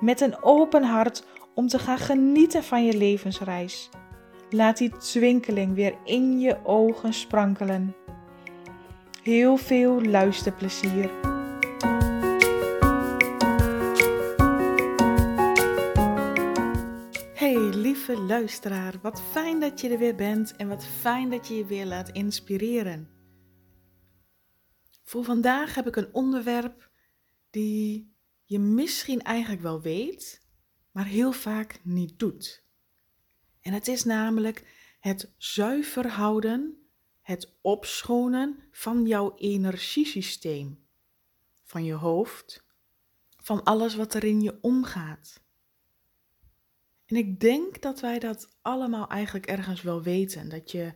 met een open hart om te gaan genieten van je levensreis. Laat die twinkeling weer in je ogen sprankelen. Heel veel luisterplezier. Hey lieve luisteraar, wat fijn dat je er weer bent en wat fijn dat je je weer laat inspireren. Voor vandaag heb ik een onderwerp die je misschien eigenlijk wel weet, maar heel vaak niet doet. En het is namelijk het zuiver houden, het opschonen van jouw energiesysteem, van je hoofd, van alles wat er in je omgaat. En ik denk dat wij dat allemaal eigenlijk ergens wel weten, dat je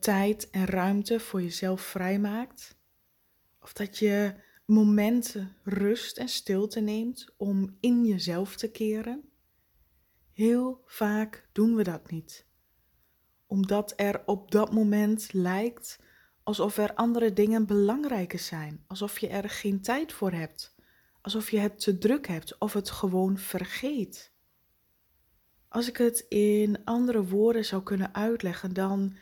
tijd en ruimte voor jezelf vrijmaakt, of dat je momenten rust en stilte neemt om in jezelf te keren. Heel vaak doen we dat niet, omdat er op dat moment lijkt alsof er andere dingen belangrijker zijn, alsof je er geen tijd voor hebt, alsof je het te druk hebt of het gewoon vergeet. Als ik het in andere woorden zou kunnen uitleggen, dan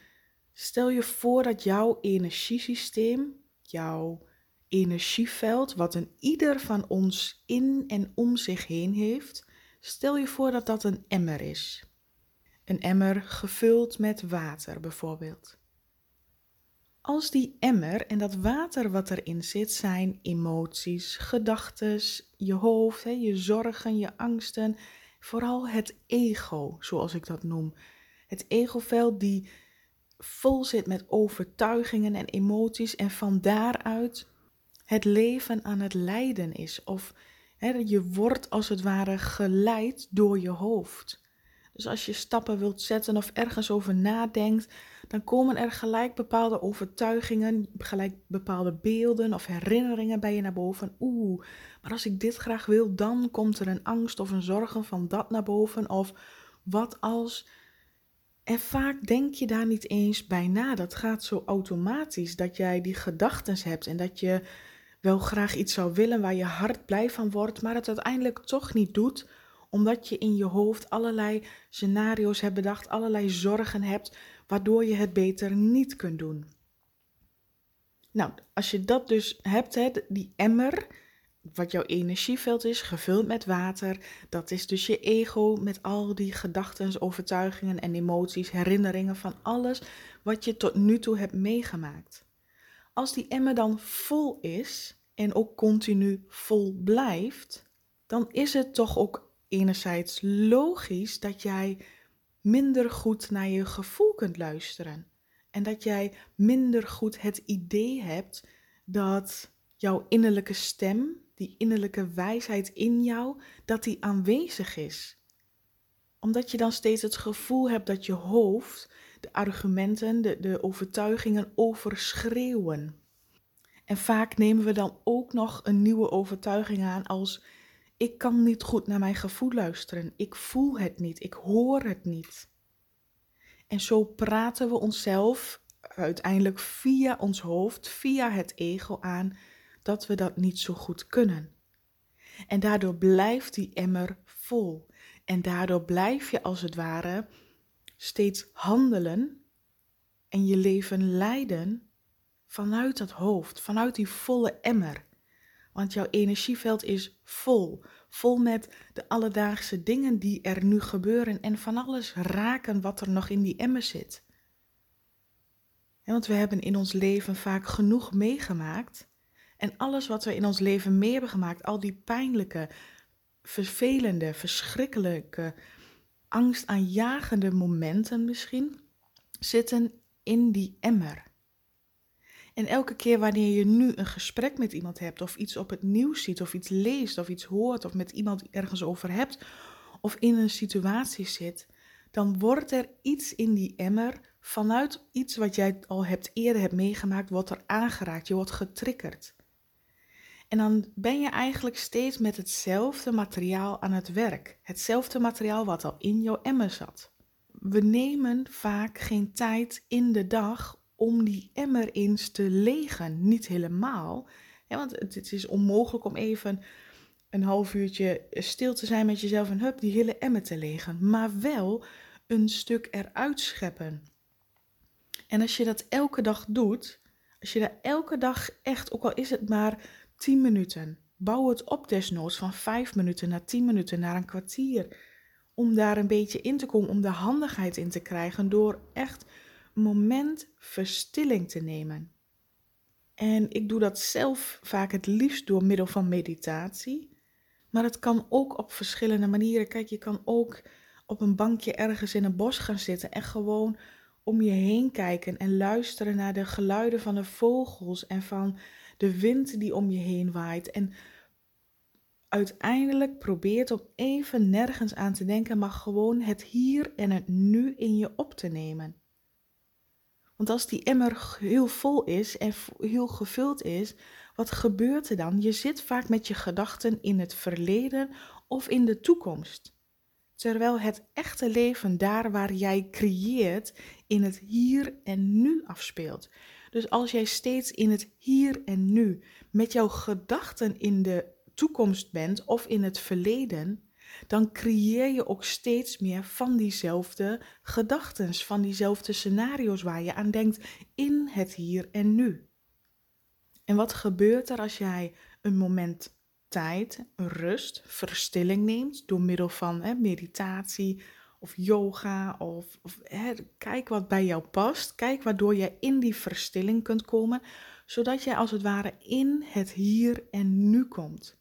stel je voor dat jouw energiesysteem, jouw energieveld wat een ieder van ons in en om zich heen heeft, stel je voor dat dat een emmer is. Een emmer gevuld met water bijvoorbeeld. Als die emmer en dat water wat erin zit zijn emoties, gedachten, je hoofd, je zorgen, je angsten, vooral het ego, zoals ik dat noem. Het egoveld die vol zit met overtuigingen en emoties en van daaruit het leven aan het lijden is. Of je wordt als het ware geleid door je hoofd. Dus als je stappen wilt zetten of ergens over nadenkt, dan komen er gelijk bepaalde overtuigingen, gelijk bepaalde beelden of herinneringen bij je naar boven. Oeh, maar als ik dit graag wil, dan komt er een angst of een zorgen van dat naar boven. Of wat als. En vaak denk je daar niet eens bij na. Dat gaat zo automatisch dat jij die gedachten hebt en dat je wel graag iets zou willen waar je hart blij van wordt, maar het uiteindelijk toch niet doet, omdat je in je hoofd allerlei scenario's hebt bedacht, allerlei zorgen hebt, waardoor je het beter niet kunt doen. Nou, als je dat dus hebt, hè, die emmer, wat jouw energieveld is, gevuld met water, dat is dus je ego met al die gedachten, overtuigingen en emoties, herinneringen van alles wat je tot nu toe hebt meegemaakt. Als die emmer dan vol is en ook continu vol blijft, dan is het toch ook enerzijds logisch dat jij minder goed naar je gevoel kunt luisteren. En dat jij minder goed het idee hebt dat jouw innerlijke stem, die innerlijke wijsheid in jou, dat die aanwezig is. Omdat je dan steeds het gevoel hebt dat je hoofd de argumenten, de, de overtuigingen overschreeuwen. En vaak nemen we dan ook nog een nieuwe overtuiging aan als ik kan niet goed naar mijn gevoel luisteren, ik voel het niet, ik hoor het niet. En zo praten we onszelf uiteindelijk via ons hoofd, via het ego aan dat we dat niet zo goed kunnen. En daardoor blijft die emmer vol. En daardoor blijf je als het ware steeds handelen en je leven leiden vanuit dat hoofd, vanuit die volle emmer. Want jouw energieveld is vol, vol met de alledaagse dingen die er nu gebeuren en van alles raken wat er nog in die emmer zit. want we hebben in ons leven vaak genoeg meegemaakt. En alles wat we in ons leven mee hebben gemaakt, al die pijnlijke, vervelende, verschrikkelijke, angstaanjagende momenten misschien, zitten in die emmer. En elke keer wanneer je nu een gesprek met iemand hebt, of iets op het nieuws ziet, of iets leest, of iets hoort, of met iemand ergens over hebt, of in een situatie zit, dan wordt er iets in die emmer vanuit iets wat jij al hebt eerder hebt meegemaakt, wordt er aangeraakt. Je wordt getriggerd. En dan ben je eigenlijk steeds met hetzelfde materiaal aan het werk. Hetzelfde materiaal wat al in jouw emmer zat. We nemen vaak geen tijd in de dag om die emmer eens te legen. Niet helemaal. Want het, is onmogelijk om even een half uurtje stil te zijn met jezelf en hup, die hele emmer te legen. Maar wel een stuk eruit scheppen. En als je dat elke dag doet, als je daar elke dag echt, ook al is het maar 10 minuten, bouw het op desnoods van 5 minuten naar 10 minuten naar een kwartier. Om daar een beetje in te komen, om de handigheid in te krijgen door echt moment verstilling te nemen. En ik doe dat zelf vaak het liefst door middel van meditatie. Maar het kan ook op verschillende manieren. Kijk, je kan ook op een bankje ergens in een bos gaan zitten en gewoon om je heen kijken en luisteren naar de geluiden van de vogels en van de wind die om je heen waait. En uiteindelijk probeert om even nergens aan te denken, maar gewoon het hier en het nu in je op te nemen. Want als die emmer heel vol is en heel gevuld is, wat gebeurt er dan? Je zit vaak met je gedachten in het verleden of in de toekomst. Terwijl het echte leven daar waar jij creëert in het hier en nu afspeelt. Dus als jij steeds in het hier en nu met jouw gedachten in de toekomst bent of in het verleden, dan creëer je ook steeds meer van diezelfde gedachten, van diezelfde scenario's waar je aan denkt in het hier en nu. En wat gebeurt er als jij een moment tijd, rust, verstilling neemt door middel van hè, meditatie of yoga of, of hè, kijk wat bij jou past. Kijk waardoor je in die verstilling kunt komen, zodat jij als het ware in het hier en nu komt.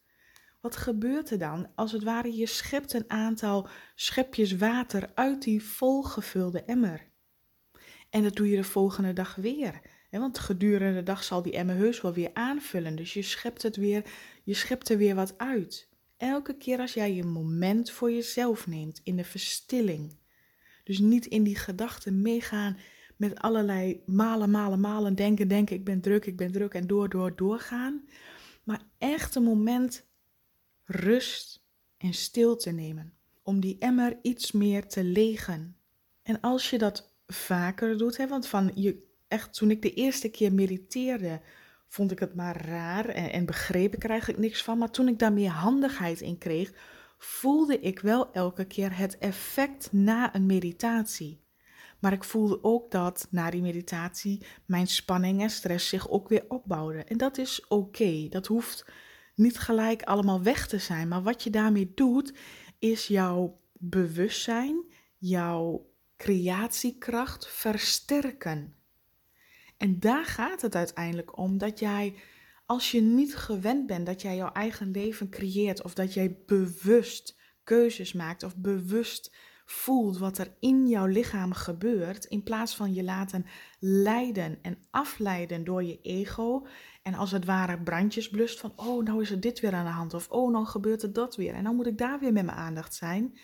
Wat gebeurt er dan? Als het ware je schept een aantal schepjes water uit die volgevulde emmer. En dat doe je de volgende dag weer. Want gedurende de dag zal die emmer heus wel weer aanvullen. Dus je schept het weer, je schept er weer wat uit. Elke keer als jij je moment voor jezelf neemt in de verstilling. Dus niet in die gedachten meegaan met allerlei malen, malen, malen, denken, denken, ik ben druk, ik ben druk en door, door, doorgaan. Maar echt een moment rust en stil te nemen. Om die emmer iets meer te legen. En als je dat vaker doet, hè, want van je, echt toen ik de eerste keer mediteerde, vond ik het maar raar en, begreep ik er eigenlijk niks van. Maar toen ik daar meer handigheid in kreeg, voelde ik wel elke keer het effect na een meditatie. Maar ik voelde ook dat na die meditatie mijn spanning en stress zich ook weer opbouwden. En dat is oké. Dat hoeft niet gelijk allemaal weg te zijn. Maar wat je daarmee doet, is jouw bewustzijn, jouw creatiekracht versterken. En daar gaat het uiteindelijk om dat jij, als je niet gewend bent dat jij jouw eigen leven creëert, of dat jij bewust keuzes maakt, of bewust voelt wat er in jouw lichaam gebeurt, in plaats van je laten leiden en afleiden door je ego. En als het ware brandjes blust van, oh, nou is er dit weer aan de hand, of oh, nou gebeurt er dat weer, en dan moet ik daar weer met mijn aandacht zijn.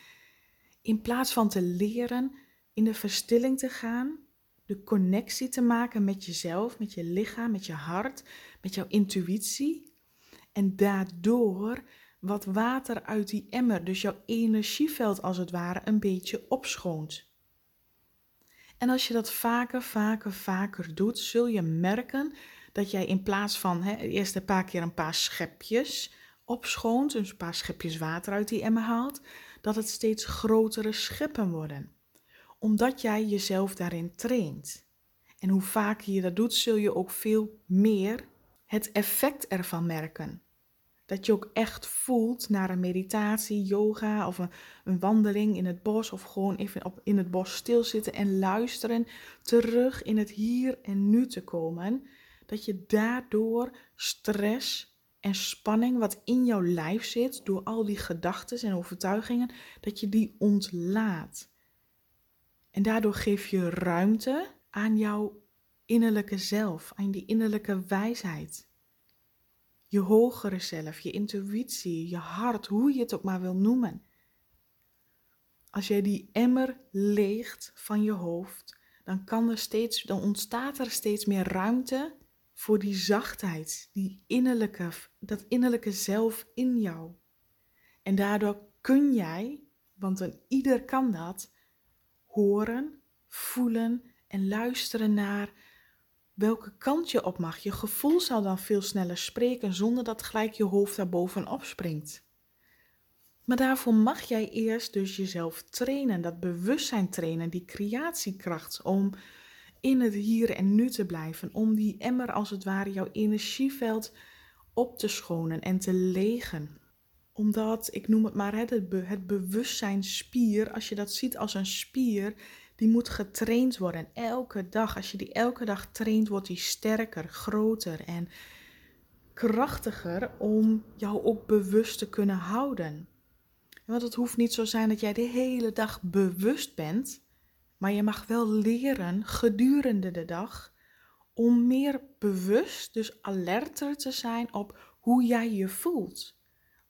In plaats van te leren in de verstilling te gaan, de connectie te maken met jezelf, met je lichaam, met je hart, met jouw intuïtie. En daardoor wat water uit die emmer, dus jouw energieveld als het ware, een beetje opschoont. En als je dat vaker, vaker, vaker doet, zul je merken dat jij in plaats van hè, eerst een paar keer een paar schepjes opschoont, dus een paar schepjes water uit die emmer haalt, dat het steeds grotere scheppen worden omdat jij jezelf daarin traint. En hoe vaker je dat doet, zul je ook veel meer het effect ervan merken. Dat je ook echt voelt naar een meditatie, yoga of een, een wandeling in het bos of gewoon even op, in het bos stilzitten en luisteren, terug in het hier en nu te komen. Dat je daardoor stress en spanning wat in jouw lijf zit, door al die gedachten en overtuigingen, dat je die ontlaat. En daardoor geef je ruimte aan jouw innerlijke zelf, aan die innerlijke wijsheid. Je hogere zelf, je intuïtie, je hart, hoe je het ook maar wil noemen. Als jij die emmer leegt van je hoofd, dan, kan er steeds, dan ontstaat er steeds meer ruimte voor die zachtheid, die innerlijke, dat innerlijke zelf in jou. En daardoor kun jij, want een ieder kan dat, horen, voelen en luisteren naar welke kant je op mag. Je gevoel zal dan veel sneller spreken zonder dat gelijk je hoofd daar bovenop springt. Maar daarvoor mag jij eerst dus jezelf trainen, dat bewustzijn trainen, die creatiekracht om in het hier en nu te blijven, om die emmer als het ware jouw energieveld op te schonen en te legen. Omdat, ik noem het maar het, het bewustzijnspier, als je dat ziet als een spier, die moet getraind worden. elke dag, als je die elke dag traint, wordt die sterker, groter en krachtiger om jou ook bewust te kunnen houden. Want het hoeft niet zo zijn dat jij de hele dag bewust bent, maar je mag wel leren gedurende de dag om meer bewust, dus alerter te zijn op hoe jij je voelt.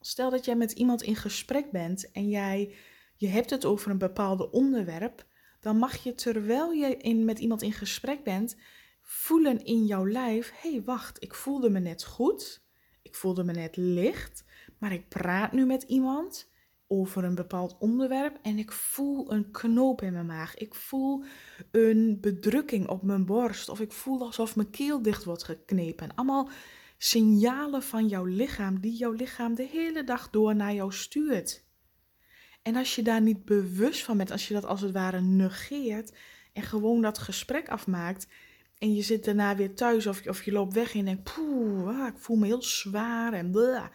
Stel dat jij met iemand in gesprek bent en jij je hebt het over een bepaald onderwerp, dan mag je terwijl je in, met iemand in gesprek bent, voelen in jouw lijf: hé, hey, wacht, ik voelde me net goed, ik voelde me net licht, maar ik praat nu met iemand over een bepaald onderwerp en ik voel een knoop in mijn maag. Ik voel een bedrukking op mijn borst of ik voel alsof mijn keel dicht wordt geknepen. Allemaal signalen van jouw lichaam die jouw lichaam de hele dag door naar jou stuurt. En als je daar niet bewust van bent, als je dat als het ware negeert en gewoon dat gesprek afmaakt en je zit daarna weer thuis of, of je loopt weg en denkt, poeh, ah, ik voel me heel zwaar en blah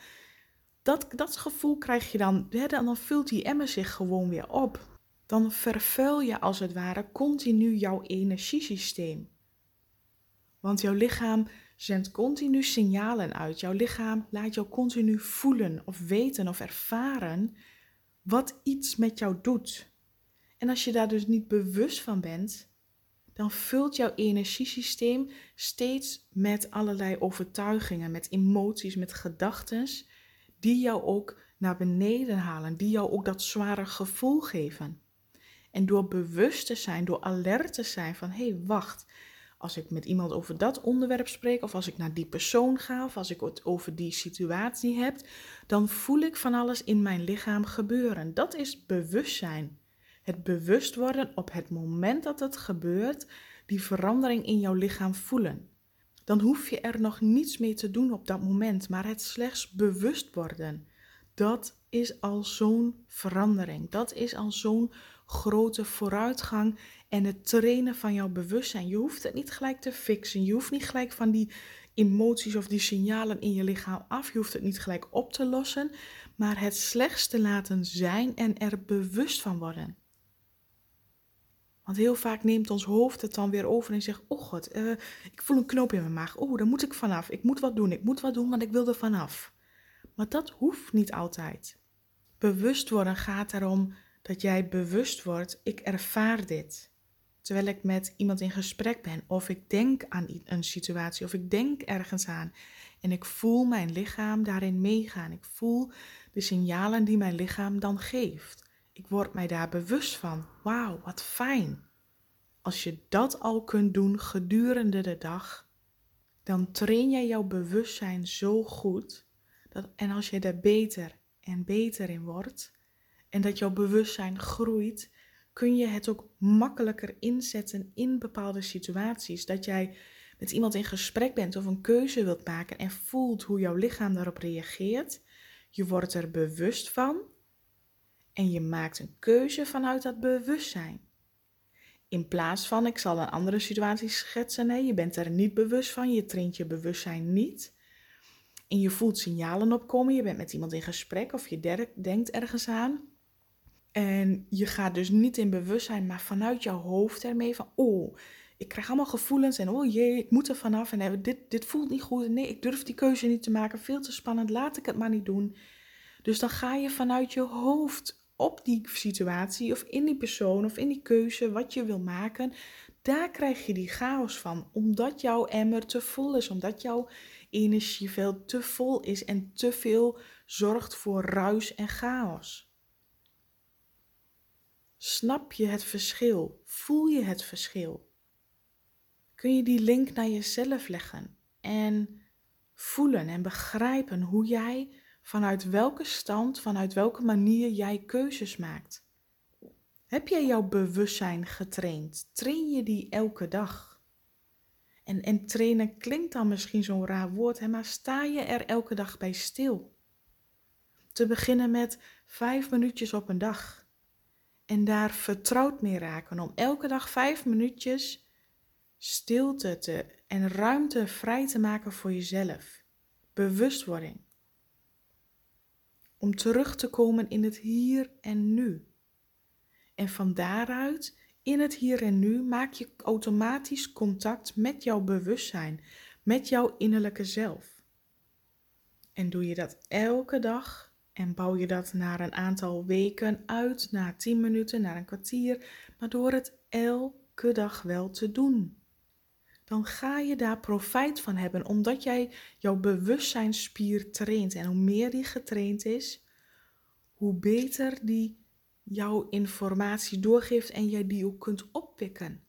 dat, dat gevoel krijg je dan, hè, dan vult die emmer zich gewoon weer op. Dan vervuil je als het ware continu jouw energiesysteem. Want jouw lichaam zendt continu signalen uit. Jouw lichaam laat jou continu voelen of weten of ervaren wat iets met jou doet. En als je daar dus niet bewust van bent, dan vult jouw energiesysteem steeds met allerlei overtuigingen, met emoties, met gedachten die jou ook naar beneden halen, die jou ook dat zware gevoel geven. En door bewust te zijn, door alert te zijn van hé, hey, wacht, als ik met iemand over dat onderwerp spreek, of als ik naar die persoon ga, of als ik het over die situatie heb, dan voel ik van alles in mijn lichaam gebeuren. Dat is bewustzijn. Het bewust worden op het moment dat het gebeurt, die verandering in jouw lichaam voelen dan hoef je er nog niets mee te doen op dat moment, maar het slechts bewust worden. Dat is al zo'n verandering. Dat is al zo'n grote vooruitgang en het trainen van jouw bewustzijn. Je hoeft het niet gelijk te fixen. Je hoeft niet gelijk van die emoties of die signalen in je lichaam af. Je hoeft het niet gelijk op te lossen, maar het slechts te laten zijn en er bewust van worden. Want heel vaak neemt ons hoofd het dan weer over en zegt: Oh god, uh, ik voel een knoop in mijn maag. Oh, daar moet ik vanaf. Ik moet wat doen. Ik moet wat doen, want ik wil er vanaf. Maar dat hoeft niet altijd. Bewust worden gaat erom dat jij bewust wordt: ik ervaar dit. Terwijl ik met iemand in gesprek ben, of ik denk aan een situatie, of ik denk ergens aan. En ik voel mijn lichaam daarin meegaan. Ik voel de signalen die mijn lichaam dan geeft. Ik word mij daar bewust van. Wauw, wat fijn. Als je dat al kunt doen gedurende de dag, dan train jij jouw bewustzijn zo goed. Dat, en als je daar beter en beter in wordt, en dat jouw bewustzijn groeit, kun je het ook makkelijker inzetten in bepaalde situaties. Dat jij met iemand in gesprek bent of een keuze wilt maken en voelt hoe jouw lichaam daarop reageert. Je wordt er bewust van en je maakt een keuze vanuit dat bewustzijn. In plaats van, ik zal een andere situatie schetsen, nee, je bent er niet bewust van, je traint je bewustzijn niet. En je voelt signalen opkomen, je bent met iemand in gesprek of je denkt ergens aan. En je gaat dus niet in bewustzijn, maar vanuit jouw hoofd ermee van, oh, ik krijg allemaal gevoelens en oh jee, ik moet er vanaf en dit, dit voelt niet goed. Nee, ik durf die keuze niet te maken, veel te spannend, laat ik het maar niet doen. Dus dan ga je vanuit je hoofd op die situatie of in die persoon of in die keuze wat je wil maken, daar krijg je die chaos van. Omdat jouw emmer te vol is, omdat jouw energieveld te vol is en te veel zorgt voor ruis en chaos. Snap je het verschil? Voel je het verschil? Kun je die link naar jezelf leggen en voelen en begrijpen hoe jij vanuit welke stand, vanuit welke manier jij keuzes maakt? Heb jij jouw bewustzijn getraind? Train je die elke dag? En, en trainen klinkt dan misschien zo'n raar woord, hè, maar sta je er elke dag bij stil? Te beginnen met vijf minuutjes op een dag. En daar vertrouwd mee raken om elke dag vijf minuutjes stilte te, en ruimte vrij te maken voor jezelf. Bewustwording. Om terug te komen in het hier en nu. En van daaruit, in het hier en nu, maak je automatisch contact met jouw bewustzijn, met jouw innerlijke zelf. En doe je dat elke dag en bouw je dat naar een aantal weken uit, na 10 minuten, naar een kwartier, maar door het elke dag wel te doen. Dan ga je daar profijt van hebben, omdat jij jouw bewustzijnsspier traint. En hoe meer die getraind is, hoe beter die jouw informatie doorgeeft en jij die ook kunt oppikken.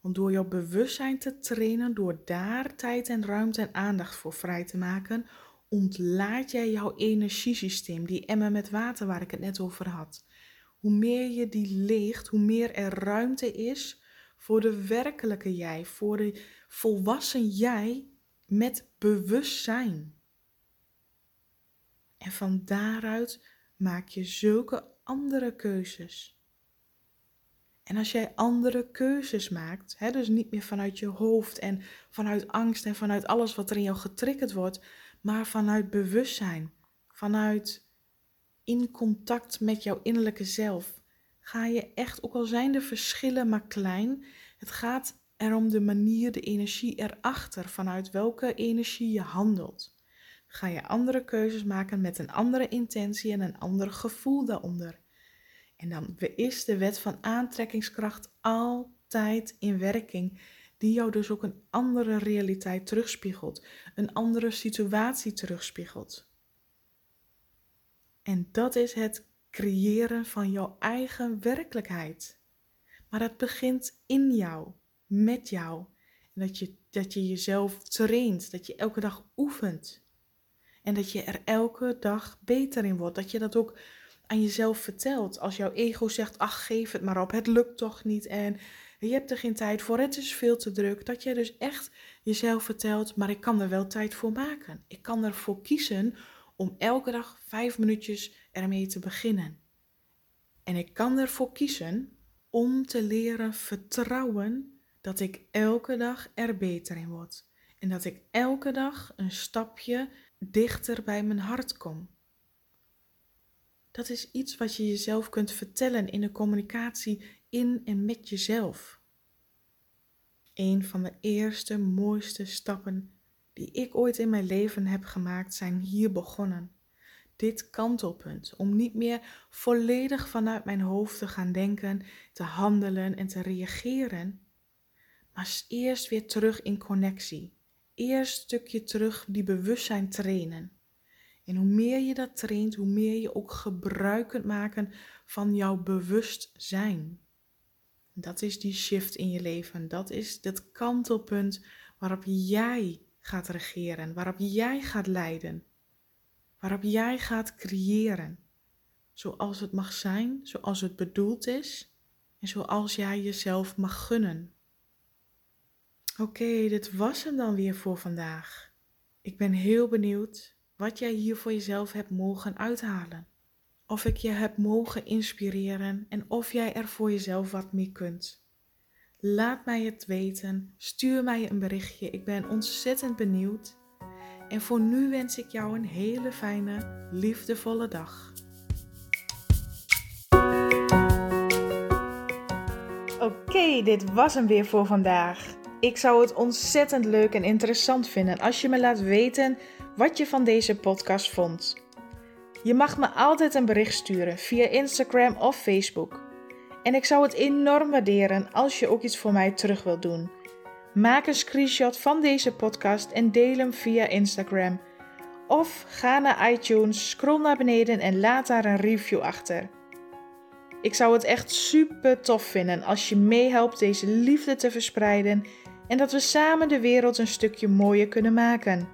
Want door jouw bewustzijn te trainen, door daar tijd en ruimte en aandacht voor vrij te maken, ontlaat jij jouw energiesysteem, die emmer met water waar ik het net over had. Hoe meer je die leegt, hoe meer er ruimte is voor de werkelijke jij, voor de volwassen jij met bewustzijn. En van daaruit maak je zulke andere keuzes. En als jij andere keuzes maakt, hè, dus niet meer vanuit je hoofd en vanuit angst en vanuit alles wat er in jou getriggerd wordt, maar vanuit bewustzijn, vanuit in contact met jouw innerlijke zelf, ga je echt, ook al zijn de verschillen maar klein, het gaat erom de manier, de energie erachter, vanuit welke energie je handelt ga je andere keuzes maken met een andere intentie en een ander gevoel daaronder. En dan is de wet van aantrekkingskracht altijd in werking, die jou dus ook een andere realiteit terugspiegelt, een andere situatie terugspiegelt. En dat is het creëren van jouw eigen werkelijkheid. Maar dat begint in jou, met jou. En dat je, dat je jezelf traint, dat je elke dag oefent. En dat je er elke dag beter in wordt. Dat je dat ook aan jezelf vertelt. Als jouw ego zegt, ach geef het maar op, het lukt toch niet en je hebt er geen tijd voor, het is veel te druk. Dat je dus echt jezelf vertelt, maar ik kan er wel tijd voor maken. Ik kan ervoor kiezen om elke dag vijf minuutjes ermee te beginnen. En ik kan ervoor kiezen om te leren vertrouwen dat ik elke dag er beter in word. En dat ik elke dag een stapje dichter bij mijn hart kom. Dat is iets wat je jezelf kunt vertellen in de communicatie in en met jezelf. Een van de eerste mooiste stappen die ik ooit in mijn leven heb gemaakt zijn hier begonnen. Dit kantelpunt om niet meer volledig vanuit mijn hoofd te gaan denken, te handelen en te reageren, maar eerst weer terug in connectie eerst stukje terug die bewustzijn trainen. En hoe meer je dat traint, hoe meer je ook gebruik kunt maken van jouw bewustzijn. Dat is die shift in je leven. Dat is het kantelpunt waarop jij gaat regeren, waarop jij gaat leiden, waarop jij gaat creëren. Zoals het mag zijn, zoals het bedoeld is en zoals jij jezelf mag gunnen. Oké, dit was hem dan weer voor vandaag. Ik ben heel benieuwd wat jij hier voor jezelf hebt mogen uithalen. Of ik je heb mogen inspireren en of jij er voor jezelf wat mee kunt. Laat mij het weten. Stuur mij een berichtje. Ik ben ontzettend benieuwd. En voor nu wens ik jou een hele fijne, liefdevolle dag. Oké, dit was hem weer voor vandaag. Ik zou het ontzettend leuk en interessant vinden als je me laat weten wat je van deze podcast vond. Je mag me altijd een bericht sturen via Instagram of Facebook. En ik zou het enorm waarderen als je ook iets voor mij terug wilt doen. Maak een screenshot van deze podcast en deel hem via Instagram. Of ga naar iTunes, scroll naar beneden en laat daar een review achter. Ik zou het echt super tof vinden als je meehelpt deze liefde te verspreiden en dat we samen de wereld een stukje mooier kunnen maken.